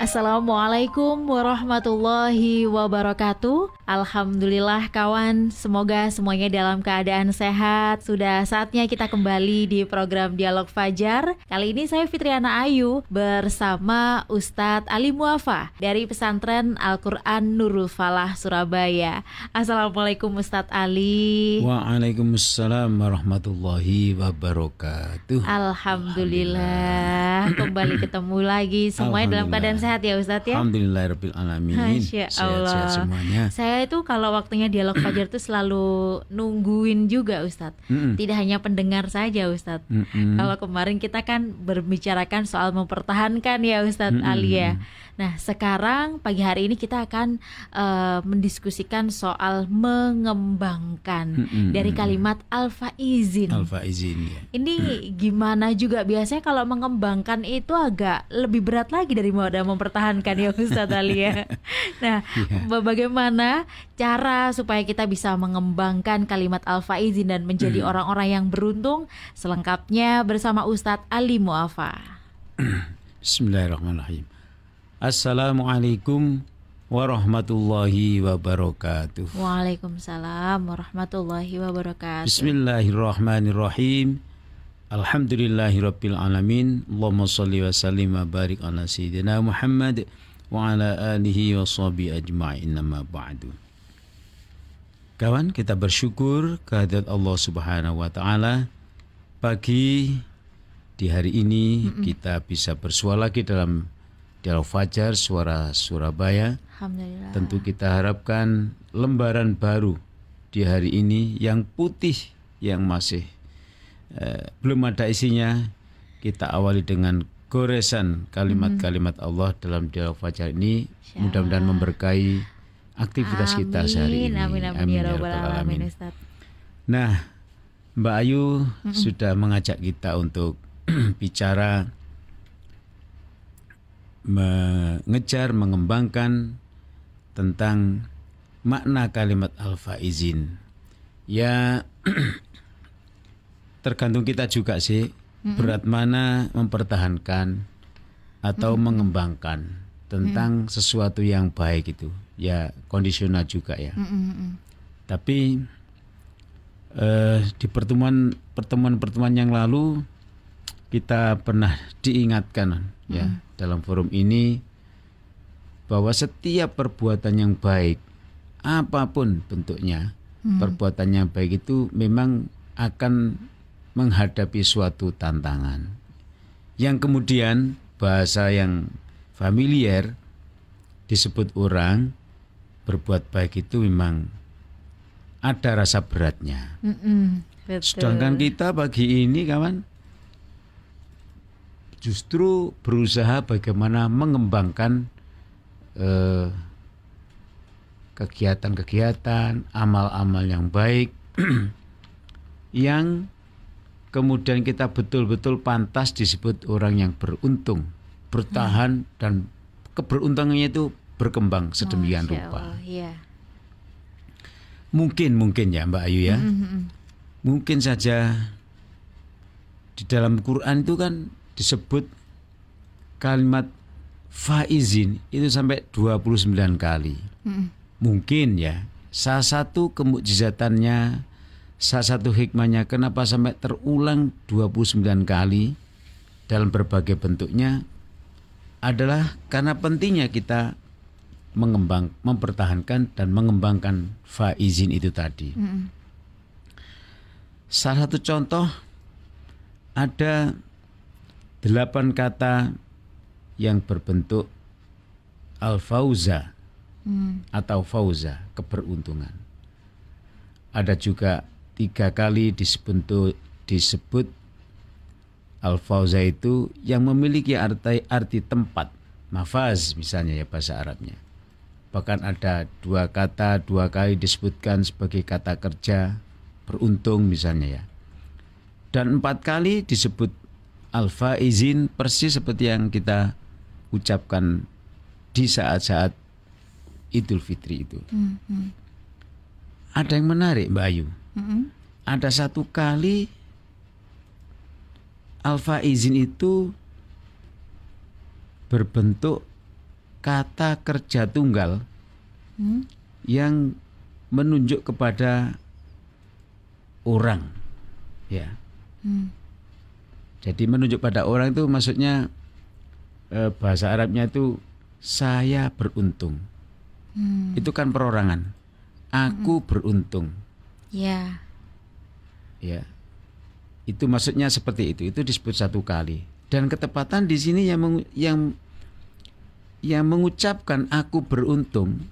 Assalamualaikum warahmatullahi wabarakatuh. Alhamdulillah kawan, semoga semuanya dalam keadaan sehat. Sudah saatnya kita kembali di program Dialog Fajar. Kali ini saya Fitriana Ayu bersama Ustadz Ali Muafa dari pesantren Al-Quran Nurul Falah Surabaya. Assalamualaikum Ustadz Ali. Waalaikumsalam warahmatullahi wabarakatuh. Alhamdulillah, kembali ketemu lagi semuanya dalam keadaan sehat sehat ya Ustadz ya. Alhamdulillahirabbil alamin. Masya Allah. Sehat-sehat semuanya. Saya itu kalau waktunya dialog fajar itu selalu nungguin juga Ustadz. Mm -mm. Tidak hanya pendengar saja Ustadz. Mm -mm. Kalau kemarin kita kan berbicarakan soal mempertahankan ya Ustadz Mm -mm. Alia. Nah sekarang pagi hari ini kita akan uh, mendiskusikan soal mengembangkan Mm -mm. dari kalimat alfa izin. Alfa izin ya. Ini gimana juga biasanya kalau mengembangkan itu agak lebih berat lagi dari daripada mempertahankan ya Ustadz Ali ya. Nah, Iya. bagaimana cara supaya kita bisa mengembangkan kalimat alfa izin dan menjadi orang-orang yang beruntung? Selengkapnya bersama Ustadz Ali Muafa. Bismillahirrahmanirrahim. Assalamualaikum warahmatullahi wabarakatuh. Waalaikumsalam warahmatullahi wabarakatuh. Bismillahirrahmanirrahim. Alhamdulillahirabbil alamin. Allahumma shalli wa sallim wa barik ala sayyidina Muhammad wa ala alihi wa sahbihi ajma'in amma ba'du. Kawan, kita bersyukur kehadirat Allah Subhanahu wa taala pagi di hari ini kita bisa bersua lagi dalam Dialog Fajar Suara Surabaya. Alhamdulillah. Tentu kita harapkan lembaran baru di hari ini yang putih yang masih eh, belum ada isinya. Kita awali dengan goresan kalimat-kalimat Allah dalam dialog fajar ini. Mudah-mudahan memberkahi aktivitas kita sehari ini. Amin, amin, ya ya rabbal rabbal alamin, alamin. Ustadz. Nah, Mbak Ayu sudah mengajak kita untuk bicara mengejar, mengembangkan tentang makna kalimat alfa izin. Ya, tergantung kita juga sih berat mana mempertahankan atau mengembangkan tentang sesuatu yang baik itu. Ya, kondisional juga ya. Mm-mm-mm. Tapi eh, di pertemuan pertemuan-pertemuan yang lalu kita pernah diingatkan ya dalam forum ini bahwa setiap perbuatan yang baik apa pun bentuknya perbuatan yang baik itu memang akan menghadapi suatu tantangan yang kemudian bahasa yang familiar disebut orang berbuat baik itu memang ada rasa beratnya. Mm-mm. Betul. Sedangkan kita pagi ini kawan justru berusaha bagaimana mengembangkan eh, kegiatan-kegiatan, amal-amal yang baik yang kemudian kita betul-betul pantas disebut orang yang beruntung, bertahan dan keberuntungannya itu berkembang sedemikian Masya rupa. Allah, iya. Mungkin mungkin ya Mbak Ayu ya. Mm-mm. Mungkin saja di dalam Quran itu kan disebut kalimat faizin itu sampai 29 kali. Mm-mm. Mungkin ya. Salah satu kemujizatannya, salah satu hikmahnya kenapa sampai terulang 29 kali dalam berbagai bentuknya adalah karena pentingnya kita mengembang, mempertahankan dan mengembangkan faizin itu tadi. Mm-mm. Salah satu contoh ada delapan kata yang berbentuk al-fauza Mm. atau fauza, keberuntungan. Ada juga tiga kali disebut, disebut al-fauza itu yang memiliki arti, arti tempat, mafaz misalnya ya bahasa Arabnya. Bahkan ada dua kata dua kali disebutkan sebagai kata kerja beruntung misalnya ya. Dan empat kali disebut alfa izin persis seperti yang kita ucapkan di saat-saat Idul Fitri itu. Hmm, hmm. Ada yang menarik Mbak Ayu. Hmm, Ada satu kali alfa izin itu berbentuk kata kerja tunggal hmm. yang menunjuk kepada orang ya Hmm. Jadi menunjuk pada orang itu maksudnya eh, bahasa Arabnya itu saya beruntung. Hmm. itu kan perorangan. Aku beruntung. Ya. ya. Itu maksudnya seperti itu. Itu disebut satu kali. Dan ketepatan di sini yang mengu- yang yang mengucapkan aku beruntung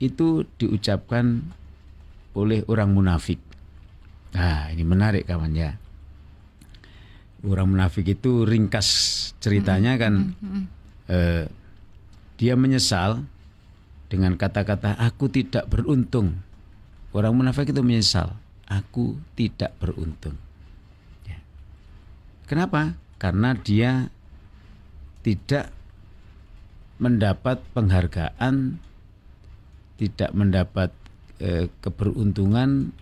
itu diucapkan oleh orang munafik. Nah ini menarik kawan ya orang munafik itu ringkas ceritanya kan Hmm. eh, dia menyesal dengan kata-kata aku tidak beruntung. Orang munafik itu menyesal, aku tidak beruntung. Ya. Kenapa? Karena dia tidak mendapat penghargaan, tidak mendapat eh, keberuntungan,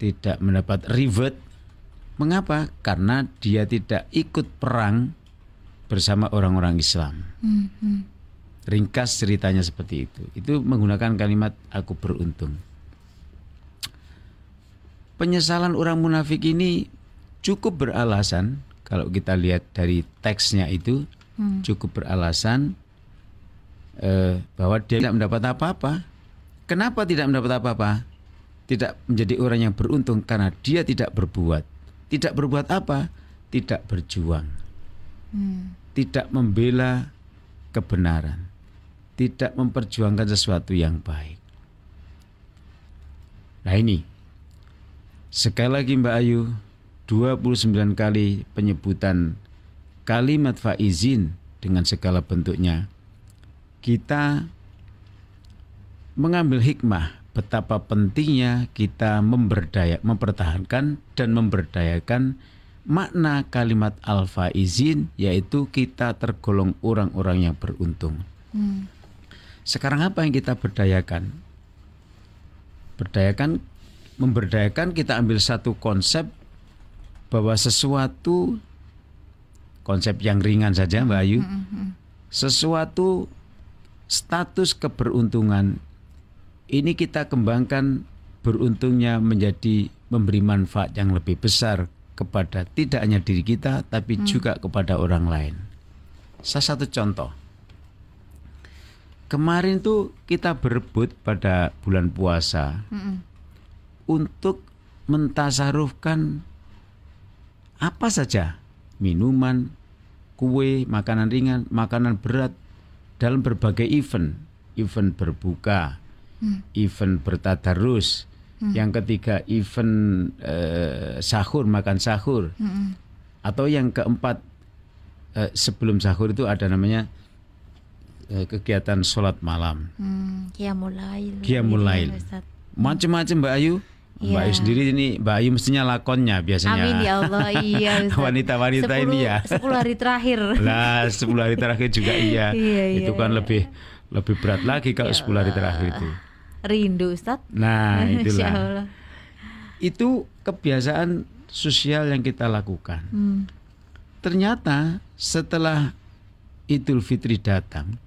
tidak mendapat reward. Mengapa? Karena dia tidak ikut perang bersama orang-orang Islam. Hmm, hmm. Ringkas ceritanya seperti itu. Itu menggunakan kalimat aku beruntung. Penyesalan orang munafik ini cukup beralasan kalau kita lihat dari teksnya itu Hmm. cukup beralasan eh, bahwa dia tidak mendapat apa-apa. Kenapa tidak mendapat apa-apa? Tidak menjadi orang yang beruntung karena dia tidak berbuat. Tidak berbuat apa? Tidak berjuang Hmm. tidak membela kebenaran, tidak memperjuangkan sesuatu yang baik. Nah ini, sekali lagi Mbak Ayu, 29 kali penyebutan kalimat faizin dengan segala bentuknya. Kita mengambil hikmah betapa pentingnya kita memberdaya, mempertahankan dan memberdayakan makna kalimat al-faizin yaitu kita tergolong orang-orang yang beruntung. Hmm. Sekarang apa yang kita berdayakan? Berdayakan memberdayakan kita ambil satu konsep bahwa sesuatu konsep yang ringan saja Mbak Ayu. Hmm, hmm. Sesuatu status keberuntungan ini kita kembangkan beruntungnya menjadi memberi manfaat yang lebih besar kepada tidak hanya diri kita tapi juga kepada orang lain. Salah satu contoh. Kemarin tuh kita berebut pada bulan puasa Hmm. untuk mentasarufkan apa saja minuman, kue, makanan ringan, makanan berat dalam berbagai event, event berbuka, Hmm. event bertadarus, yang ketiga event eh, sahur makan sahur, Hmm. atau yang keempat eh, sebelum sahur itu ada namanya eh, kegiatan sholat malam. Hmm. Qiyamul Lail. Qiyamul Lail. Iya, Ustaz. Macam-macam Mbak Ayu. Mbak Ayu Iya. sendiri ini Mbak Ayu mestinya lakonnya biasanya. Amin ya Allah. Iya. Wanita-wanita ini ya. 10 hari terakhir. Lah 10 hari terakhir juga iya. Iya, iya, itu kan iya. lebih lebih berat lagi kalau 10 hari terakhir itu. Rindu Ustaz. Nah, itulah. Itu kebiasaan sosial yang kita lakukan. Hmm. Ternyata setelah Idul Fitri datang,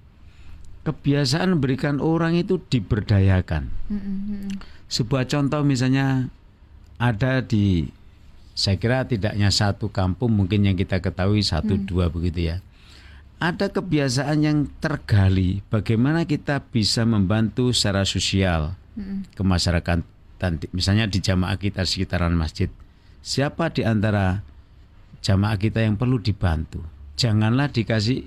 kebiasaan memberikan orang itu diberdayakan. Hmm, hmm, hmm. Sebuah contoh misalnya ada di saya kira tidaknya satu kampung mungkin yang kita ketahui satu dua begitu ya. Ada kebiasaan yang tergali bagaimana kita bisa membantu secara sosial Hmm. ke masyarakat dan misalnya di jamaah kita sekitaran masjid. Siapa di antara jamaah kita yang perlu dibantu? Janganlah dikasih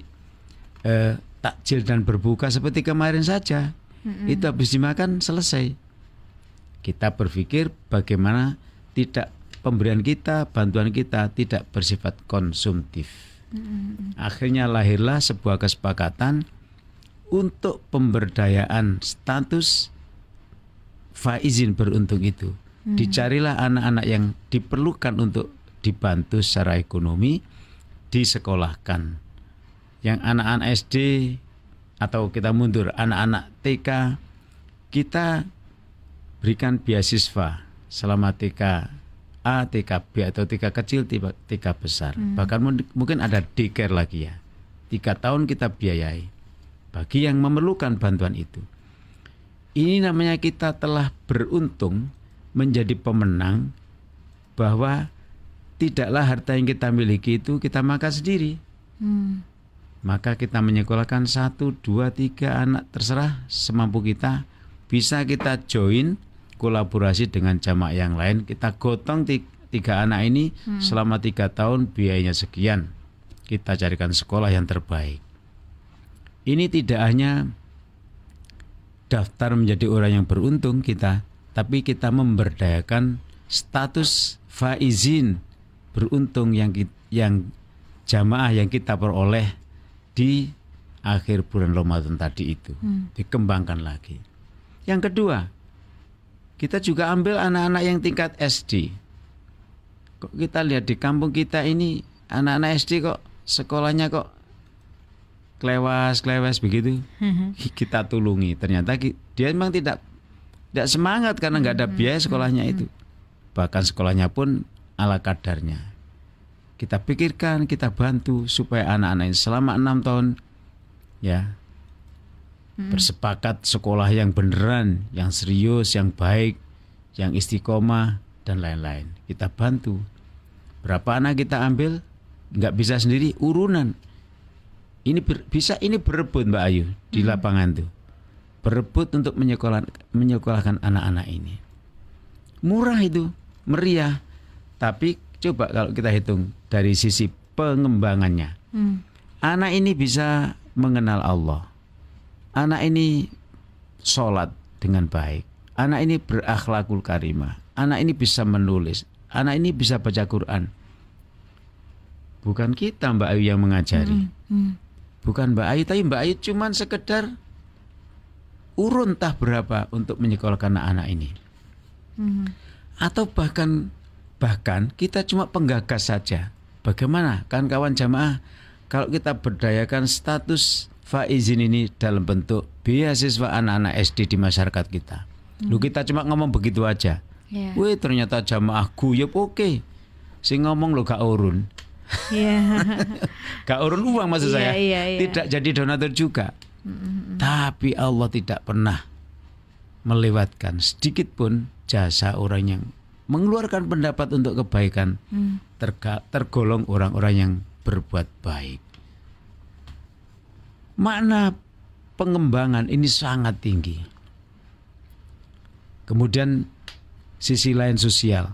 eh, takjil dan berbuka seperti kemarin saja. Itu habis dimakan selesai. Kita berpikir bagaimana tidak pemberian kita, bantuan kita tidak bersifat konsumtif. Hmm, Akhirnya lahirlah sebuah kesepakatan untuk pemberdayaan status faizin beruntung itu. Dicarilah anak-anak yang diperlukan untuk dibantu secara ekonomi, disekolahkan. Yang anak-anak SD atau kita mundur anak-anak TK kita berikan beasiswa selama TK A, TK B atau TK kecil, TK besar. Hmm. Bahkan mungkin ada daycare lagi ya. Tiga tahun kita biayai bagi yang memerlukan bantuan itu. Ini namanya kita telah beruntung menjadi pemenang bahwa tidaklah harta yang kita miliki itu kita makan sendiri. Hmm. Maka kita menyekolahkan satu, dua, tiga anak terserah semampu kita. Bisa kita join kolaborasi dengan jamaah yang lain. Kita gotong tiga anak ini hmm. selama tiga tahun biayanya sekian. Kita carikan sekolah yang terbaik. Ini tidak hanya daftar menjadi orang yang beruntung kita, tapi kita memberdayakan status faizin beruntung yang yang jamaah yang kita peroleh di akhir bulan Ramadan tadi itu hmm. dikembangkan lagi. Yang kedua, kita juga ambil anak-anak yang tingkat SD. Kok kita lihat di kampung kita ini anak-anak SD kok sekolahnya kok klewas klewas begitu hmm. kita tulungi ternyata dia memang tidak tidak semangat karena nggak ada hmm. biaya sekolahnya itu bahkan sekolahnya pun ala kadarnya kita pikirkan kita bantu supaya anak-anak ini selama enam tahun ya hmm. bersepakat sekolah yang beneran yang serius yang baik yang istiqomah dan lain-lain kita bantu berapa anak kita ambil nggak bisa sendiri urunan ini ber, bisa ini berebut Mbak Ayu di hmm. lapangan tuh. Berebut untuk menyekolah, menyekolahkan anak-anak ini. Murah itu, meriah. Tapi coba kalau kita hitung dari sisi pengembangannya. Hmm. Anak ini bisa mengenal Allah. Anak ini sholat dengan baik. Anak ini berakhlakul karimah. Anak ini bisa menulis. Anak ini bisa baca Quran. Bukan kita Mbak Ayu yang mengajari. Hmm. Hmm bukan Mbak Ayu tapi Mbak Ayu cuma sekedar urun tah berapa untuk menyekolahkan anak-anak ini hmm. atau bahkan bahkan kita cuma penggagas saja bagaimana kan kawan jamaah kalau kita berdayakan status faizin ini dalam bentuk beasiswa anak-anak SD di masyarakat kita hmm. lu kita cuma ngomong begitu aja yeah. wih ternyata jamaah guyup oke okay. si ngomong lo gak urun Yeah. Gak urun uang maksud yeah, saya. Yeah, yeah. Tidak jadi donatur juga. Mm-hmm. Tapi Allah tidak pernah melewatkan sedikit pun jasa orang yang mengeluarkan pendapat untuk kebaikan mm. tergolong orang-orang yang berbuat baik. Makna pengembangan ini sangat tinggi. Kemudian sisi lain sosial.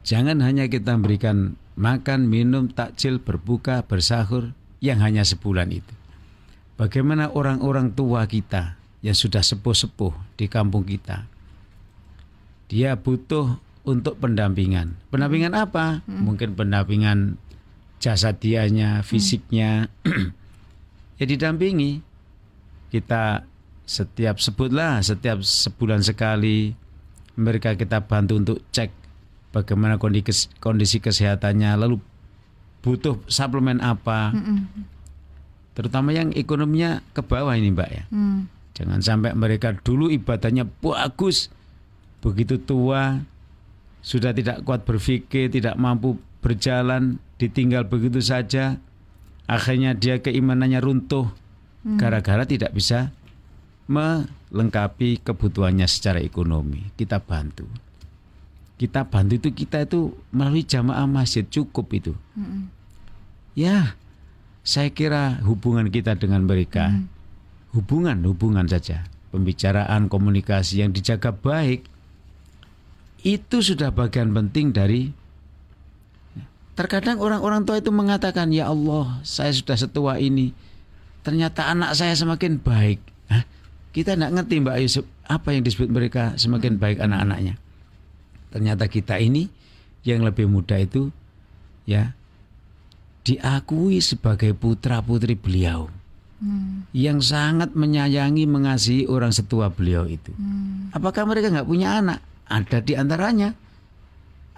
Jangan hanya kita memberikan makan, minum, takjil, berbuka, bersahur yang hanya sebulan itu. Bagaimana orang-orang tua kita yang sudah sepuh-sepuh di kampung kita? Dia butuh untuk pendampingan. Pendampingan apa? Hmm. Mungkin pendampingan jasa dianya, fisiknya. Hmm. ya didampingi. Kita setiap sebutlah setiap sebulan sekali mereka kita bantu untuk cek bagaimana kondisi kondisi kesehatannya, lalu butuh suplemen apa, mm -mm. terutama yang ekonominya ke bawah ini mbak ya. Mm. Jangan sampai mereka dulu ibadahnya bagus, begitu tua sudah tidak kuat berpikir, tidak mampu berjalan, ditinggal begitu saja, akhirnya dia keimanannya runtuh mm. gara-gara tidak bisa melengkapi kebutuhannya secara ekonomi. Kita bantu kita bantu itu kita itu melalui jamaah masjid cukup itu. Mm -hmm. Ya, saya kira hubungan kita dengan mereka, mm -hmm. hubungan hubungan saja, pembicaraan komunikasi yang dijaga baik itu sudah bagian penting dari. Terkadang orang-orang tua itu mengatakan, ya Allah, saya sudah setua ini, ternyata anak saya semakin baik. Hah? Kita tidak ngerti Mbak Yusuf apa yang disebut mereka semakin baik anak-anaknya ternyata kita ini yang lebih muda itu ya diakui sebagai putra putri beliau hmm. yang sangat menyayangi mengasihi orang setua beliau itu. Hmm. Apakah mereka nggak punya anak? Ada di antaranya.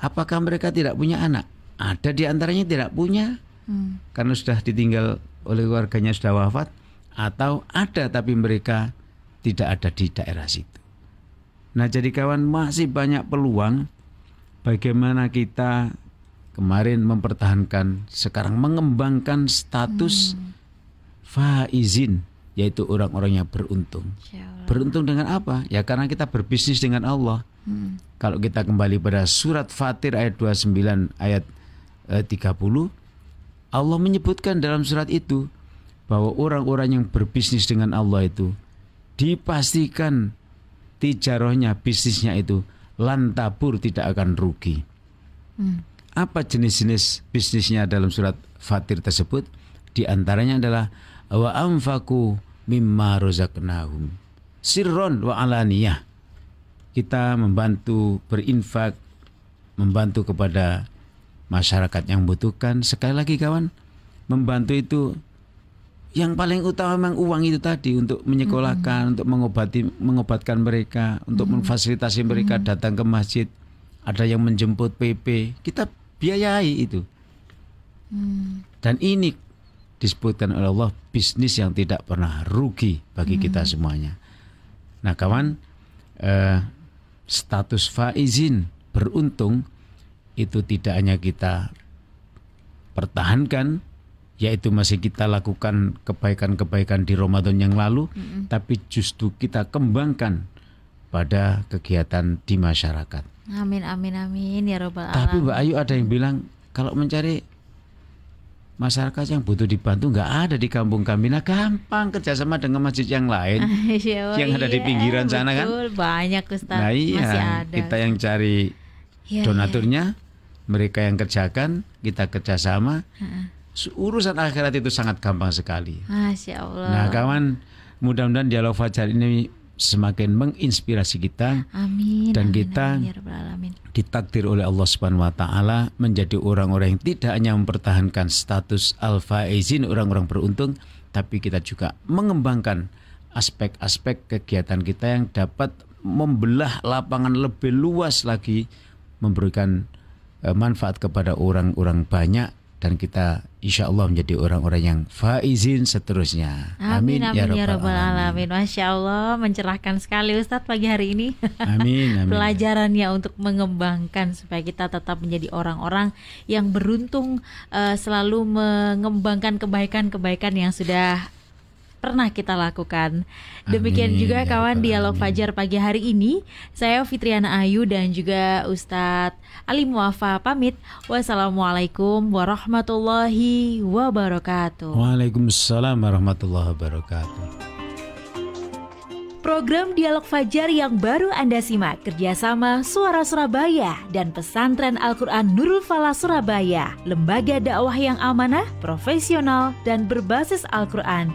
Apakah mereka tidak punya anak? Ada di antaranya tidak punya hmm. karena sudah ditinggal oleh keluarganya sudah wafat. atau ada tapi mereka tidak ada di daerah situ. Nah, jadi kawan masih banyak peluang bagaimana kita kemarin mempertahankan sekarang mengembangkan status hmm. faizin yaitu orang-orang yang beruntung. Beruntung dengan apa? Ya karena kita berbisnis dengan Allah. Hmm. Kalau kita kembali pada surat Fatir ayat 29 ayat 30 Allah menyebutkan dalam surat itu bahwa orang-orang yang berbisnis dengan Allah itu dipastikan tijarohnya, bisnisnya itu lantabur tidak akan rugi. Hmm. Apa jenis-jenis bisnisnya dalam surat Fatir tersebut? Di antaranya adalah wa anfaku mimma rozaknahum sirron wa alaniyah. Kita membantu berinfak, membantu kepada masyarakat yang membutuhkan. Sekali lagi kawan, membantu itu yang paling utama memang uang itu tadi untuk menyekolahkan, mm -hmm. untuk mengobati mengobatkan mereka, untuk mm -hmm. memfasilitasi mereka mm -hmm. datang ke masjid. Ada yang menjemput PP, kita biayai itu. Mm. Dan ini disebutkan oleh Allah bisnis yang tidak pernah rugi bagi mm. kita semuanya. Nah, kawan, eh, status faizin beruntung itu tidak hanya kita pertahankan yaitu masih kita lakukan kebaikan-kebaikan di Ramadan yang lalu, mm -hmm. tapi justru kita kembangkan pada kegiatan di masyarakat. Amin amin amin ya robbal alamin. Tapi Mbak Ayu ada yang bilang kalau mencari masyarakat yang butuh dibantu nggak ada di kampung kami. Nah gampang kerjasama dengan masjid yang lain iya, yang ada di iya, pinggiran betul, sana kan. Banyak Ustaz. Nah iya Masih ada. kita yang cari ya, donaturnya, ya. mereka yang kerjakan, kita kerjasama. Ha urusan akhirat itu sangat gampang sekali. Masya Allah. Nah kawan, mudah-mudahan dialog fajar ini semakin menginspirasi kita amin, dan amin, kita amin, ya ditakdir oleh Allah Subhanahu wa taala menjadi orang-orang yang tidak hanya mempertahankan status al-faizin orang-orang beruntung tapi kita juga mengembangkan aspek-aspek kegiatan kita yang dapat membelah lapangan lebih luas lagi memberikan eh, manfaat kepada orang-orang banyak dan kita insya Allah menjadi orang-orang yang faizin seterusnya. Amin, amin, ya amin ya, Rabbal alamin. Masya Allah mencerahkan sekali Ustadz pagi hari ini. Amin, amin. Pelajarannya untuk mengembangkan supaya kita tetap menjadi orang-orang yang beruntung uh, selalu mengembangkan kebaikan-kebaikan yang sudah pernah kita lakukan. Demikian Amin, juga ya kawan dialog Fajar pagi hari ini. Saya Fitriana Ayu dan juga Ustadz Ali Muafa pamit. Wassalamualaikum warahmatullahi wabarakatuh. Waalaikumsalam warahmatullahi wabarakatuh. Program Dialog Fajar yang baru Anda simak kerjasama Suara Surabaya dan Pesantren Al-Quran Nurul Falah Surabaya, lembaga dakwah yang amanah, profesional, dan berbasis Al-Quran.